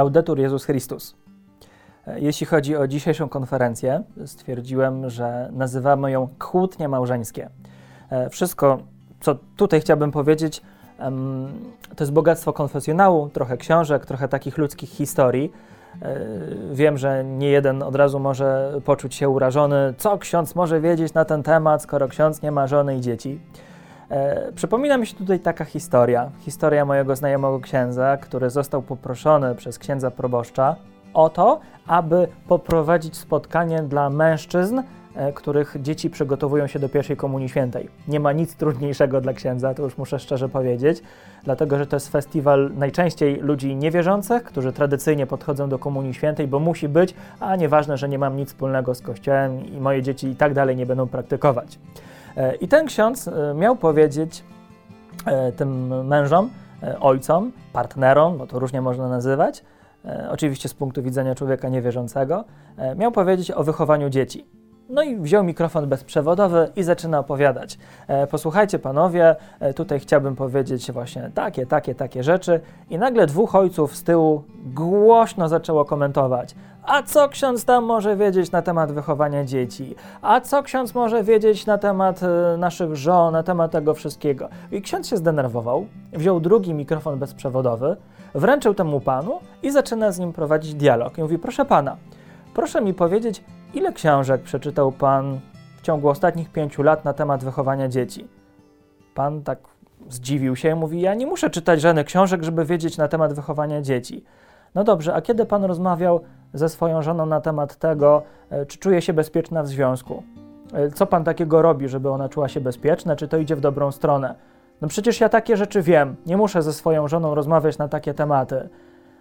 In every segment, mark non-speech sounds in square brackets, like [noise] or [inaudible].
Laudetur Jezus Chrystus. Jeśli chodzi o dzisiejszą konferencję, stwierdziłem, że nazywamy ją kłótnie małżeńskie. Wszystko, co tutaj chciałbym powiedzieć, to jest bogactwo konfesjonału, trochę książek, trochę takich ludzkich historii. Wiem, że nie jeden od razu może poczuć się urażony. Co ksiądz może wiedzieć na ten temat, skoro ksiądz nie ma żony i dzieci? E, przypomina mi się tutaj taka historia. Historia mojego znajomego księdza, który został poproszony przez księdza proboszcza o to, aby poprowadzić spotkanie dla mężczyzn, e, których dzieci przygotowują się do pierwszej Komunii Świętej. Nie ma nic trudniejszego dla księdza, to już muszę szczerze powiedzieć, dlatego że to jest festiwal najczęściej ludzi niewierzących, którzy tradycyjnie podchodzą do Komunii Świętej, bo musi być, a nieważne, że nie mam nic wspólnego z Kościołem i moje dzieci i tak dalej nie będą praktykować. E, I ten ksiądz e, miał powiedzieć e, tym mężom, ojcom, partnerom, bo to różnie można nazywać, oczywiście z punktu widzenia człowieka niewierzącego, miał powiedzieć o wychowaniu dzieci. No i wziął mikrofon bezprzewodowy i zaczyna opowiadać. E, posłuchajcie panowie, e, tutaj chciałbym powiedzieć właśnie takie, takie, takie rzeczy. I nagle dwóch ojców z tyłu głośno zaczęło komentować. A co ksiądz tam może wiedzieć na temat wychowania dzieci? A co ksiądz może wiedzieć na temat e, naszych żon, na temat tego wszystkiego? I ksiądz się zdenerwował, wziął drugi mikrofon bezprzewodowy, wręczył temu panu i zaczyna z nim prowadzić dialog. I mówi, proszę pana, proszę mi powiedzieć, Ile książek przeczytał Pan w ciągu ostatnich pięciu lat na temat wychowania dzieci? Pan tak zdziwił się mówi: Ja nie muszę czytać żadnych książek, żeby wiedzieć na temat wychowania dzieci. No dobrze, a kiedy Pan rozmawiał ze swoją żoną na temat tego, e, czy czuje się bezpieczna w związku? E, co Pan takiego robi, żeby ona czuła się bezpieczna? Czy to idzie w dobrą stronę? No przecież ja takie rzeczy wiem, nie muszę ze swoją żoną rozmawiać na takie tematy.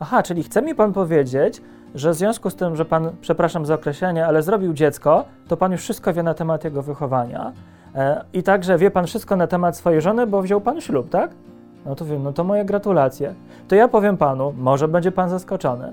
Aha, czyli chce mi Pan powiedzieć, że w związku z tym, że pan, przepraszam za określenie, ale zrobił dziecko, to pan już wszystko wie na temat jego wychowania. E, I także wie pan wszystko na temat swojej żony, bo wziął pan ślub, tak? No to wiem, no to moje gratulacje. To ja powiem panu, może będzie pan zaskoczony,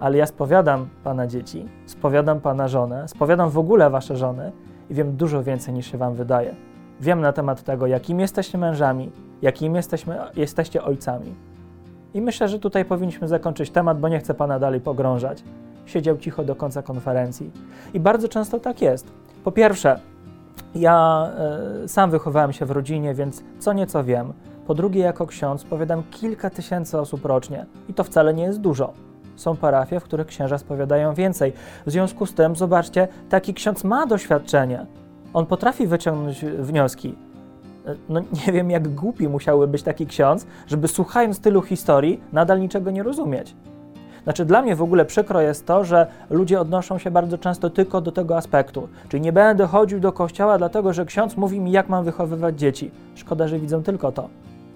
ale ja spowiadam pana dzieci, spowiadam pana żonę, spowiadam w ogóle wasze żony i wiem dużo więcej niż się wam wydaje. Wiem na temat tego, jakim jesteście mężami, jakim jesteśmy, jesteście ojcami. I myślę, że tutaj powinniśmy zakończyć temat, bo nie chcę pana dalej pogrążać. Siedział cicho do końca konferencji. I bardzo często tak jest. Po pierwsze, ja y, sam wychowałem się w rodzinie, więc co nieco wiem. Po drugie, jako ksiądz powiadam kilka tysięcy osób rocznie i to wcale nie jest dużo. Są parafie, w których księża spowiadają więcej. W związku z tym, zobaczcie, taki ksiądz ma doświadczenie. On potrafi wyciągnąć wnioski. No [laughs] nie wiem, jak głupi musiałby być taki ksiądz, żeby słuchając tylu historii, nadal niczego nie rozumieć. Znaczy, dla mnie w ogóle przykro jest to, że ludzie odnoszą się bardzo często tylko do tego aspektu. Czyli nie będę chodził do kościoła, dlatego że ksiądz mówi mi, jak mam wychowywać dzieci. Szkoda, że widzą tylko to.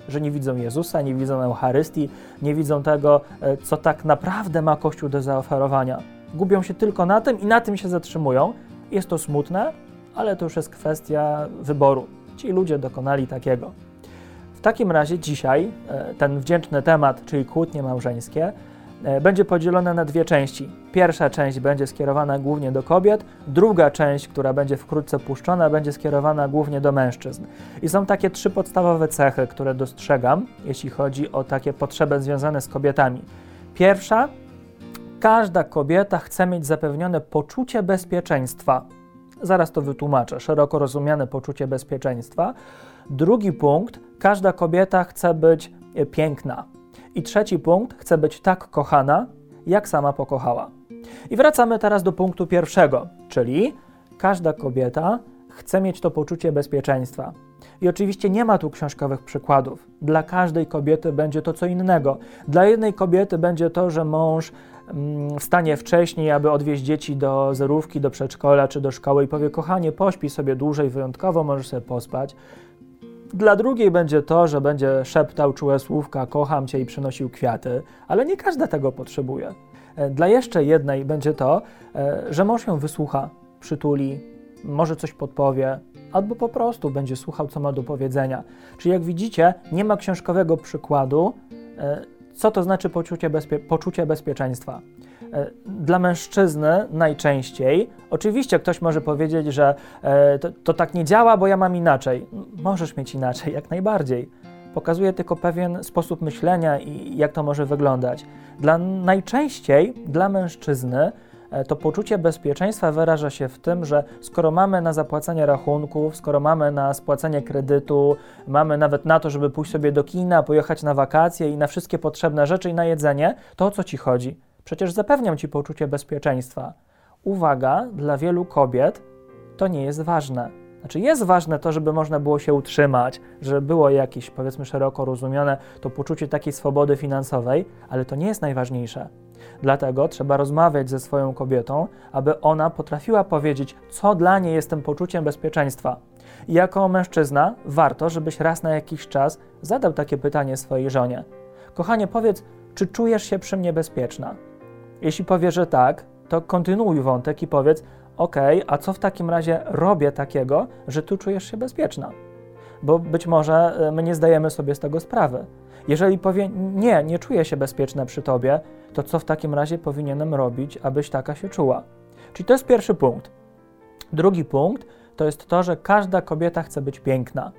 Że nie widzą Jezusa, nie widzą Eucharystii, nie widzą tego, e, co tak naprawdę ma Kościół do zaoferowania. Gubią się tylko na tym i na tym się zatrzymują. Jest to smutne, ale to już jest kwestia wyboru. Ci ludzie dokonali takiego. W takim razie dzisiaj e, ten wdzięczny temat, czyli kłótnie małżeńskie, e, będzie podzielony na dwie części. Pierwsza część będzie skierowana głównie do kobiet, druga część, która będzie wkrótce puszczona, będzie skierowana głównie do mężczyzn. I są takie trzy podstawowe cechy, które dostrzegam, jeśli chodzi o takie potrzeby związane z kobietami. Pierwsza, każda kobieta chce mieć zapewnione poczucie bezpieczeństwa Zaraz to wytłumaczę. Szeroko rozumiane poczucie bezpieczeństwa. Drugi punkt: każda kobieta chce być e, piękna. I trzeci punkt: chce być tak kochana, jak sama pokochała. I wracamy teraz do punktu pierwszego, czyli każda kobieta chce mieć to poczucie bezpieczeństwa. I oczywiście nie ma tu książkowych przykładów. Dla każdej kobiety będzie to co innego. Dla jednej kobiety będzie to, że mąż wstanie wcześniej, aby odwieźć dzieci do zerówki, do przedszkola czy do szkoły i powie: Kochanie, pośpi sobie dłużej, wyjątkowo możesz sobie pospać. Dla drugiej będzie to, że będzie szeptał czułe słówka, kocham cię i przynosił kwiaty, ale nie każda tego potrzebuje. E, dla jeszcze jednej będzie to, e, że mąż ją wysłucha, przytuli, może coś podpowie, albo po prostu będzie słuchał, co ma do powiedzenia. Czyli jak widzicie, nie ma książkowego przykładu, e, co to znaczy poczucie, bezpie poczucie bezpieczeństwa? E, dla mężczyzny najczęściej, oczywiście ktoś może powiedzieć, że e, to, to, tak nie działa, bo ja mam inaczej. Możesz mieć inaczej, jak najbardziej. Pokazuje tylko pewien sposób myślenia i jak to może wyglądać. Dla najczęściej dla mężczyzny to poczucie bezpieczeństwa wyraża się w tym, że skoro mamy na zapłacenie rachunków, skoro mamy na spłacenie kredytu, mamy nawet na to, żeby pójść sobie do kina, pojechać na wakacje i na wszystkie potrzebne rzeczy i na jedzenie, to o co ci chodzi? Przecież zapewniam ci poczucie bezpieczeństwa. Uwaga, dla wielu kobiet to nie jest ważne. Znaczy jest ważne to, żeby można było się utrzymać, żeby było jakieś, powiedzmy szeroko rozumiane, to poczucie takiej swobody finansowej, ale to nie jest najważniejsze. Dlatego trzeba rozmawiać ze swoją kobietą, aby ona potrafiła powiedzieć, co dla niej jest tym poczuciem bezpieczeństwa. I jako mężczyzna warto, żebyś raz na jakiś czas zadał takie pytanie swojej żonie. Kochanie, powiedz, czy czujesz się przy mnie bezpieczna? Jeśli powie, że tak, to kontynuuj wątek i powiedz: OK, a co w takim razie robię takiego, że tu czujesz się bezpieczna? Bo być może e, my nie zdajemy sobie z tego sprawy. Jeżeli powie: Nie, nie czuję się bezpieczna przy tobie, to co w takim razie powinienem robić, abyś taka się czuła? Czyli to jest pierwszy punkt. Drugi punkt to jest to, że każda kobieta chce być piękna.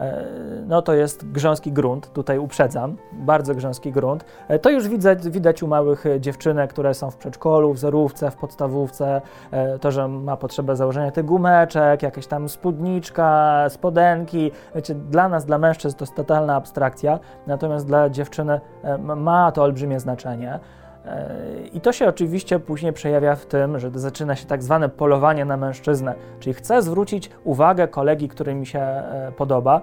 E, no to jest grząski grunt, tutaj uprzedzam, bardzo grząski grunt. E, to już widać, widać u małych dziewczynek, które są w przedszkolu, w zerówce, w podstawówce, e, to, że ma potrzebę założenia tych gumeczek, jakieś tam spódniczka, spodenki. Wiecie, dla nas, dla mężczyzn to jest totalna abstrakcja, natomiast dla dziewczyny ma to olbrzymie znaczenie. I to się oczywiście później przejawia w tym, że zaczyna się tak zwane polowanie na mężczyznę, czyli chcę zwrócić uwagę kolegi, który mi się e, podoba,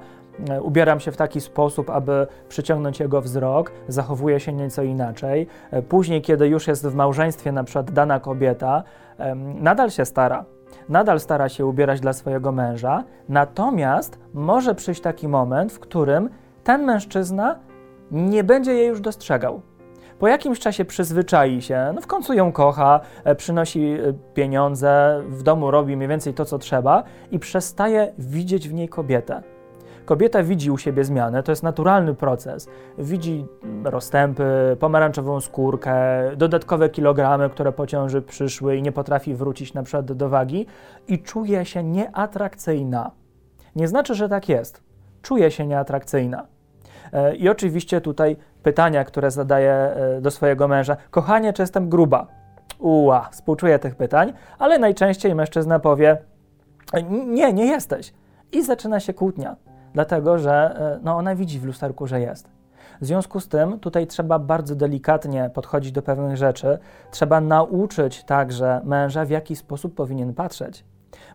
e, ubieram się w taki sposób, aby przyciągnąć jego wzrok, zachowuję się nieco inaczej. E, później, kiedy już jest w małżeństwie na przykład dana kobieta, nadal się stara, nadal stara się ubierać dla swojego męża, natomiast może przyjść taki moment, w którym ten mężczyzna nie będzie jej już dostrzegał. Po jakimś czasie przyzwyczai się, no w końcu ją kocha, e, przynosi e, pieniądze, w domu robi mniej więcej to, co trzeba i przestaje widzieć w niej kobietę. Kobieta widzi u siebie zmianę, to jest naturalny proces. Widzi rozstępy, pomarańczową skórkę, dodatkowe kilogramy, które po ciąży przyszły i nie potrafi wrócić na przykład do wagi i czuje się nieatrakcyjna. Nie znaczy, że tak jest. Czuje się nieatrakcyjna. E, I oczywiście tutaj pytania, które zadaje do swojego męża: Kochanie, czy jestem gruba? Uła, współczuję tych pytań, ale najczęściej mężczyzna powie: Nie, nie jesteś. I zaczyna się kłótnia, dlatego że e, no, ona widzi w lusterku, że jest. W związku z tym tutaj trzeba bardzo delikatnie podchodzić do pewnych rzeczy. Trzeba nauczyć także męża, w jaki sposób powinien patrzeć.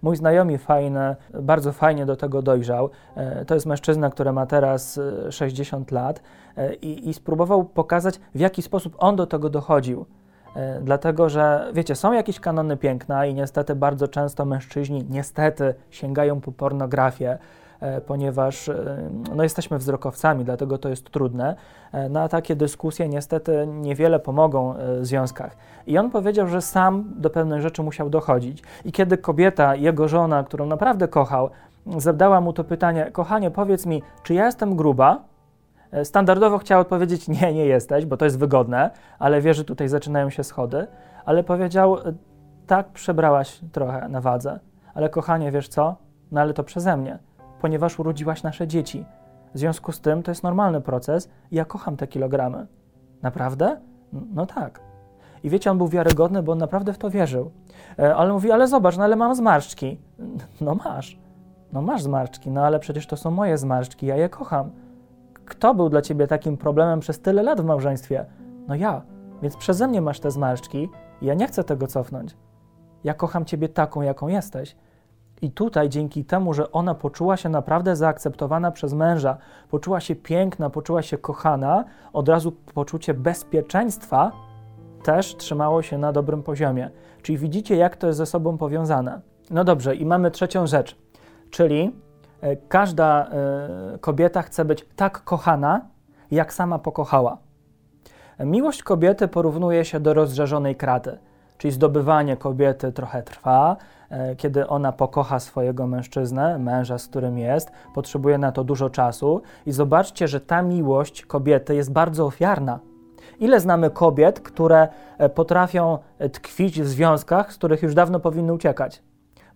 Mój znajomy fajny, bardzo fajnie do tego dojrzał. E, to jest mężczyzna, który ma teraz 60 e, lat e, i, i spróbował pokazać, w jaki sposób on do tego dochodził. Dlatego, że wiecie, są jakieś kanony piękna i niestety bardzo często mężczyźni niestety sięgają po pornografię, ponieważ e, no, jesteśmy wzrokowcami, dlatego to jest trudne. E, no a takie dyskusje niestety niewiele pomogą w związkach. I on powiedział, że sam do pewnych rzeczy musiał dochodzić. I kiedy kobieta, jego żona, którą naprawdę kochał, zadała mu to pytanie: Kochanie, powiedz mi, czy ja jestem gruba? Standardowo chciał odpowiedzieć: Nie, nie jesteś, bo to jest wygodne, ale wie, że tutaj zaczynają się schody. Ale powiedział: Tak, przebrałaś trochę na wadze, ale kochanie, wiesz co? No ale to przeze mnie ponieważ urodziłaś nasze dzieci. W związku z tym to jest normalny proces i ja kocham te kilogramy. Naprawdę? No tak. I wiecie, on był wiarygodny, bo on naprawdę w to wierzył. E, ale mówi, ale zobacz, no ale mam zmarszczki. [laughs] No masz. No masz zmarszczki, no ale przecież to są moje zmarszczki, ja je kocham. Kto był dla ciebie takim problemem przez tyle lat w małżeństwie? No ja. Więc przeze mnie masz te zmarszczki i ja nie chcę tego cofnąć. Ja kocham ciebie taką, jaką jesteś. I tutaj dzięki temu, że ona poczuła się naprawdę zaakceptowana przez męża, poczuła się piękna, poczuła się kochana, od razu poczucie bezpieczeństwa też trzymało się na dobrym poziomie. Czyli widzicie, jak to jest ze sobą powiązane. No dobrze, i mamy trzecią rzecz, czyli e, każda e, kobieta chce być tak kochana, jak sama pokochała. Miłość kobiety porównuje się do rozżarzonej kraty, czyli zdobywanie kobiety trochę trwa, kiedy ona pokocha swojego mężczyznę, męża, z którym jest, potrzebuje na to dużo czasu. I zobaczcie, że ta miłość kobiety jest bardzo ofiarna. Ile znamy kobiet, które e, potrafią e, tkwić w związkach, z których już dawno powinny uciekać?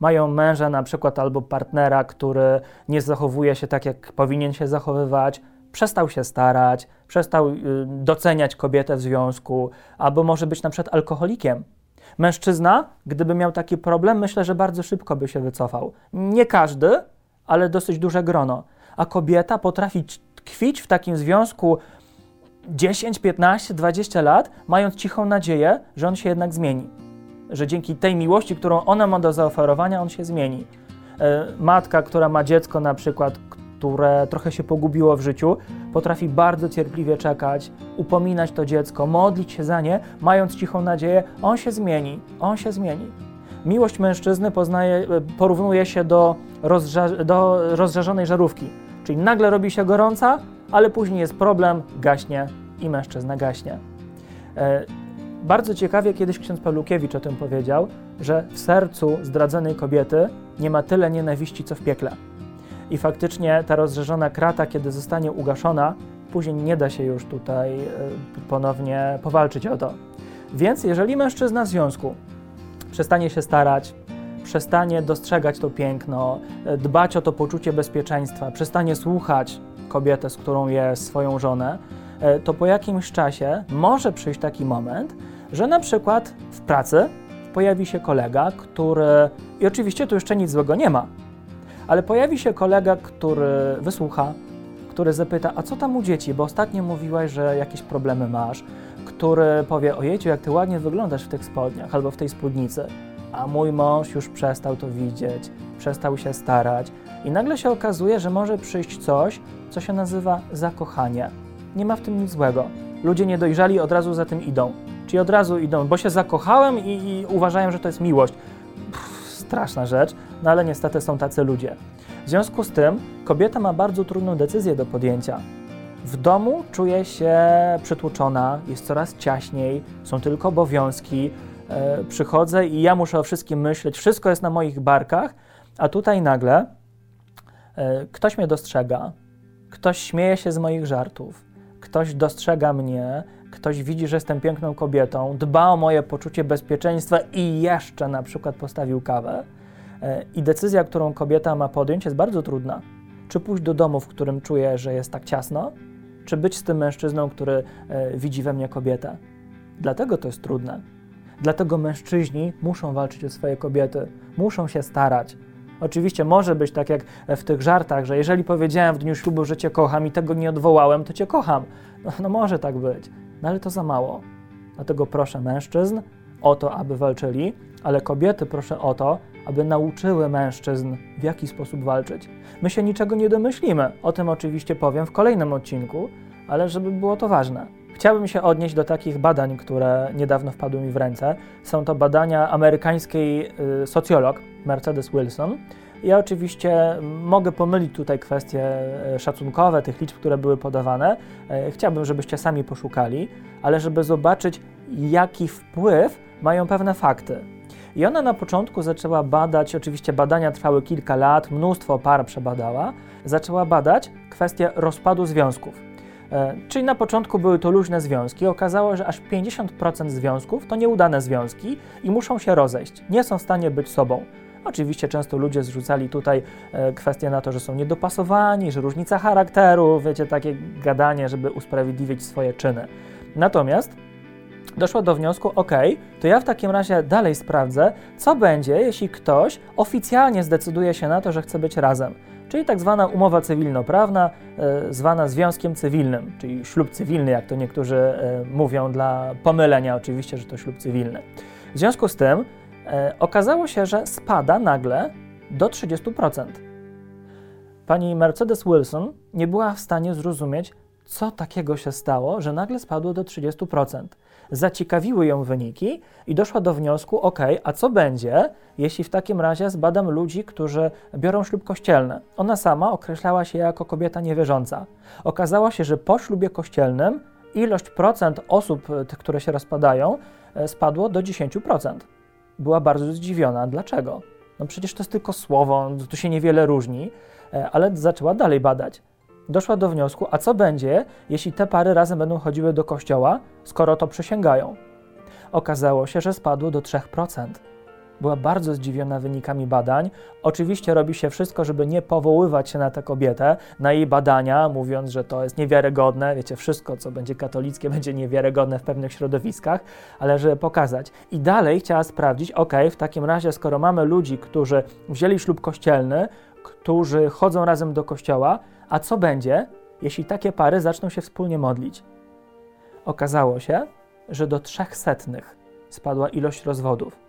Mają męża na przykład albo partnera, który nie zachowuje się tak, jak powinien się zachowywać, przestał się starać, przestał y, doceniać kobietę w związku, albo może być na przykład alkoholikiem. Mężczyzna, gdyby miał taki problem, myślę, że bardzo szybko by się wycofał. Nie każdy, ale dosyć duże grono. A kobieta potrafi tkwić w takim związku 10, 15, 20 lat, mając cichą nadzieję, że on się jednak zmieni. Że dzięki tej miłości, którą ona ma do zaoferowania, on się zmieni. E, matka, która ma dziecko na przykład, które trochę się pogubiło w życiu, potrafi bardzo cierpliwie czekać, upominać to dziecko, modlić się za nie, mając cichą nadzieję, on się zmieni, on się zmieni. Miłość mężczyzny poznaje, porównuje się do, rozża do rozżarzonej żarówki, czyli nagle robi się gorąca, ale później jest problem, gaśnie i mężczyzna gaśnie. E, bardzo ciekawie kiedyś ksiądz Palukiewicz o tym powiedział, że w sercu zdradzonej kobiety nie ma tyle nienawiści, co w piekle. I faktycznie ta rozżarzona krata, kiedy zostanie ugaszona, później nie da się już tutaj e, ponownie powalczyć o to. Więc jeżeli mężczyzna w związku przestanie się starać, przestanie dostrzegać to piękno, e, dbać o to poczucie bezpieczeństwa, przestanie słuchać kobietę, z którą jest swoją żonę, e, to po jakimś czasie może przyjść taki moment, że na przykład w pracy pojawi się kolega, który, i oczywiście tu jeszcze nic złego nie ma, ale pojawi się kolega, który wysłucha, który zapyta, a co tam u dzieci, bo ostatnio mówiłaś, że jakieś problemy masz, który powie, ojejciu, jak ty ładnie wyglądasz w tych spodniach albo w tej spódnicy, a mój mąż już przestał to widzieć, przestał się starać i nagle się okazuje, że może przyjść coś, co się nazywa zakochanie. Nie ma w tym nic złego. Ludzie niedojrzali od razu za tym idą. Czyli od razu idą, bo się zakochałem i, i uważają, że to jest miłość. Straszna rzecz, no ale niestety są tacy ludzie. W związku z tym kobieta ma bardzo trudną decyzję do podjęcia. W domu czuje się przytłoczona, jest coraz ciaśniej, są tylko obowiązki. E, przychodzę i ja muszę o wszystkim myśleć, wszystko jest na moich barkach, a tutaj nagle e, ktoś mnie dostrzega, ktoś śmieje się z moich żartów, ktoś dostrzega mnie, ktoś widzi, że jestem piękną kobietą, dba o moje poczucie bezpieczeństwa i jeszcze na przykład postawił kawę. E, I decyzja, którą kobieta ma podjąć, jest bardzo trudna. Czy pójść do domu, w którym czuje, że jest tak ciasno, czy być z tym mężczyzną, który e, widzi we mnie kobietę. Dlatego to jest trudne. Dlatego mężczyźni muszą walczyć o swoje kobiety, muszą się starać. Oczywiście może być tak jak w tych żartach, że jeżeli powiedziałem w dniu ślubu, że cię kocham i tego nie odwołałem, to cię kocham. No, no może tak być, no ale to za mało. Dlatego proszę mężczyzn o to, aby walczyli, ale kobiety proszę o to, aby nauczyły mężczyzn, w jaki sposób walczyć. My się niczego nie domyślimy, o tym oczywiście powiem w kolejnym odcinku, ale żeby było to ważne. Chciałbym się odnieść do takich badań, które niedawno wpadły mi w ręce. Są to badania amerykańskiej y, socjolog Mercedes Wilson. Ja oczywiście mogę pomylić tutaj kwestie y, szacunkowe tych liczb, które były podawane. Y, chciałbym, żebyście sami poszukali, ale żeby zobaczyć, jaki wpływ mają pewne fakty. I ona na początku zaczęła badać, oczywiście badania trwały kilka lat, mnóstwo par przebadała, zaczęła badać kwestię rozpadu związków. E, czyli na początku były to luźne związki. Okazało się, że aż 50% związków to nieudane związki i muszą się rozejść. Nie są w stanie być sobą. Oczywiście często ludzie zrzucali tutaj e, kwestię na to, że są niedopasowani, że różnica charakteru, wiecie, takie gadanie, żeby usprawiedliwić swoje czyny. Natomiast doszła do wniosku, ok, to ja w takim razie dalej sprawdzę, co będzie, jeśli ktoś oficjalnie zdecyduje się na to, że chce być razem. Czyli tak zwana umowa cywilnoprawna, e, zwana związkiem cywilnym, czyli ślub cywilny, jak to niektórzy e, mówią, dla pomylenia oczywiście, że to ślub cywilny. W związku z tym okazało się, że spada nagle do 30%. Pani Mercedes Wilson nie była w stanie zrozumieć, co takiego się stało, że nagle spadło do 30% zaciekawiły ją wyniki i doszła do wniosku: OK, a co będzie, jeśli w takim razie zbadam ludzi, którzy biorą ślub kościelny? Ona sama określała się jako kobieta niewierząca. Okazało się, że po ślubie kościelnym ilość procent osób, które się rozpadają, e, spadło do 10%. Była bardzo zdziwiona. Dlaczego? No przecież to jest tylko słowo, tu się niewiele różni, e, ale zaczęła dalej badać doszła do wniosku, a co będzie, jeśli te pary razem będą chodziły do kościoła, skoro to przysięgają? Okazało się, że spadło do 3%. Była bardzo zdziwiona wynikami badań. Oczywiście robi się wszystko, żeby nie powoływać się na tę kobietę, na jej badania, mówiąc, że to jest niewiarygodne. Wiecie, wszystko, co będzie katolickie, [laughs] będzie niewiarygodne w pewnych środowiskach, ale żeby pokazać. I dalej chciała sprawdzić, ok, w takim razie, skoro mamy ludzi, którzy wzięli ślub kościelny, którzy chodzą razem do kościoła, a co będzie, jeśli takie pary zaczną się wspólnie modlić? Okazało się, że do trzech setnych spadła ilość rozwodów.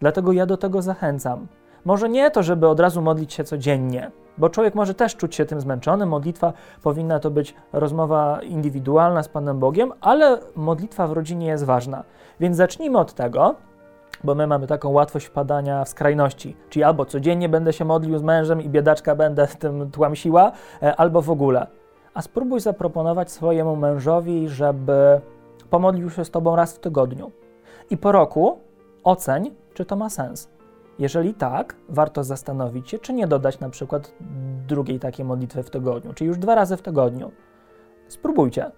Dlatego ja do tego zachęcam. Może nie to, żeby od razu modlić się codziennie, bo człowiek może też czuć się tym zmęczony. Modlitwa powinna to być rozmowa indywidualna z Panem Bogiem, ale modlitwa w rodzinie jest ważna. Więc zacznijmy od tego, bo my mamy taką łatwość wpadania w skrajności, czyli albo codziennie będę się modlił z mężem i biedaczka będę tym tłamsiła, e, albo w ogóle. A spróbuj zaproponować swojemu mężowi, żeby pomodlił się z tobą raz w tygodniu. I po roku oceń, czy to ma sens. Jeżeli tak, warto zastanowić się, czy nie dodać na przykład drugiej takiej modlitwy w tygodniu, czyli już dwa razy w tygodniu. Spróbujcie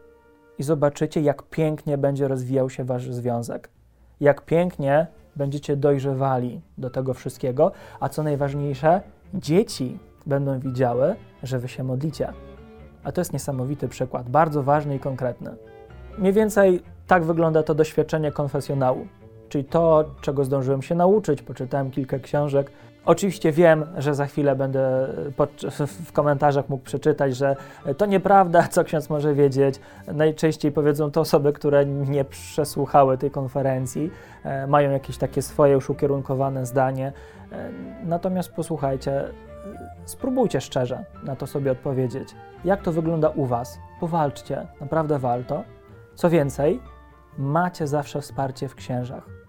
i zobaczycie, jak pięknie będzie rozwijał się wasz związek. Jak pięknie będziecie dojrzewali do tego wszystkiego, a co najważniejsze, dzieci będą widziały, że wy się modlicie. A to jest niesamowity przykład, bardzo ważny i konkretny. Mniej więcej tak wygląda to doświadczenie konfesjonału, czyli to, czego zdążyłem się nauczyć, poczytałem kilka książek. Oczywiście wiem, że za chwilę będę w komentarzach mógł przeczytać, że to nieprawda, [laughs] co ksiądz może wiedzieć. Najczęściej powiedzą to osoby, które nie przesłuchały tej konferencji, e, mają jakieś takie swoje już ukierunkowane zdanie. E, natomiast posłuchajcie, spróbujcie szczerze na to sobie odpowiedzieć. Jak to wygląda u Was? Powalczcie, naprawdę warto. Co więcej, macie zawsze wsparcie w księżach.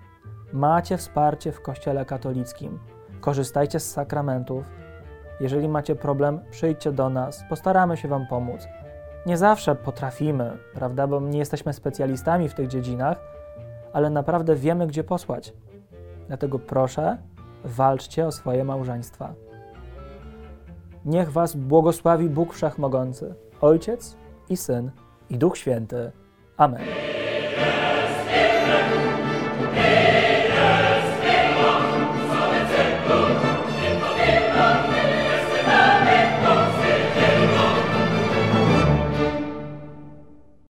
Macie wsparcie w Kościele katolickim. Korzystajcie z sakramentów. Jeżeli macie problem, przyjdźcie do nas, postaramy się Wam pomóc. Nie zawsze potrafimy, prawda, bo nie jesteśmy specjalistami w tych dziedzinach, ale naprawdę wiemy, gdzie posłać. Dlatego proszę, walczcie o swoje małżeństwa. Niech Was błogosławi Bóg Wszechmogący, Ojciec i Syn i Duch Święty. Amen.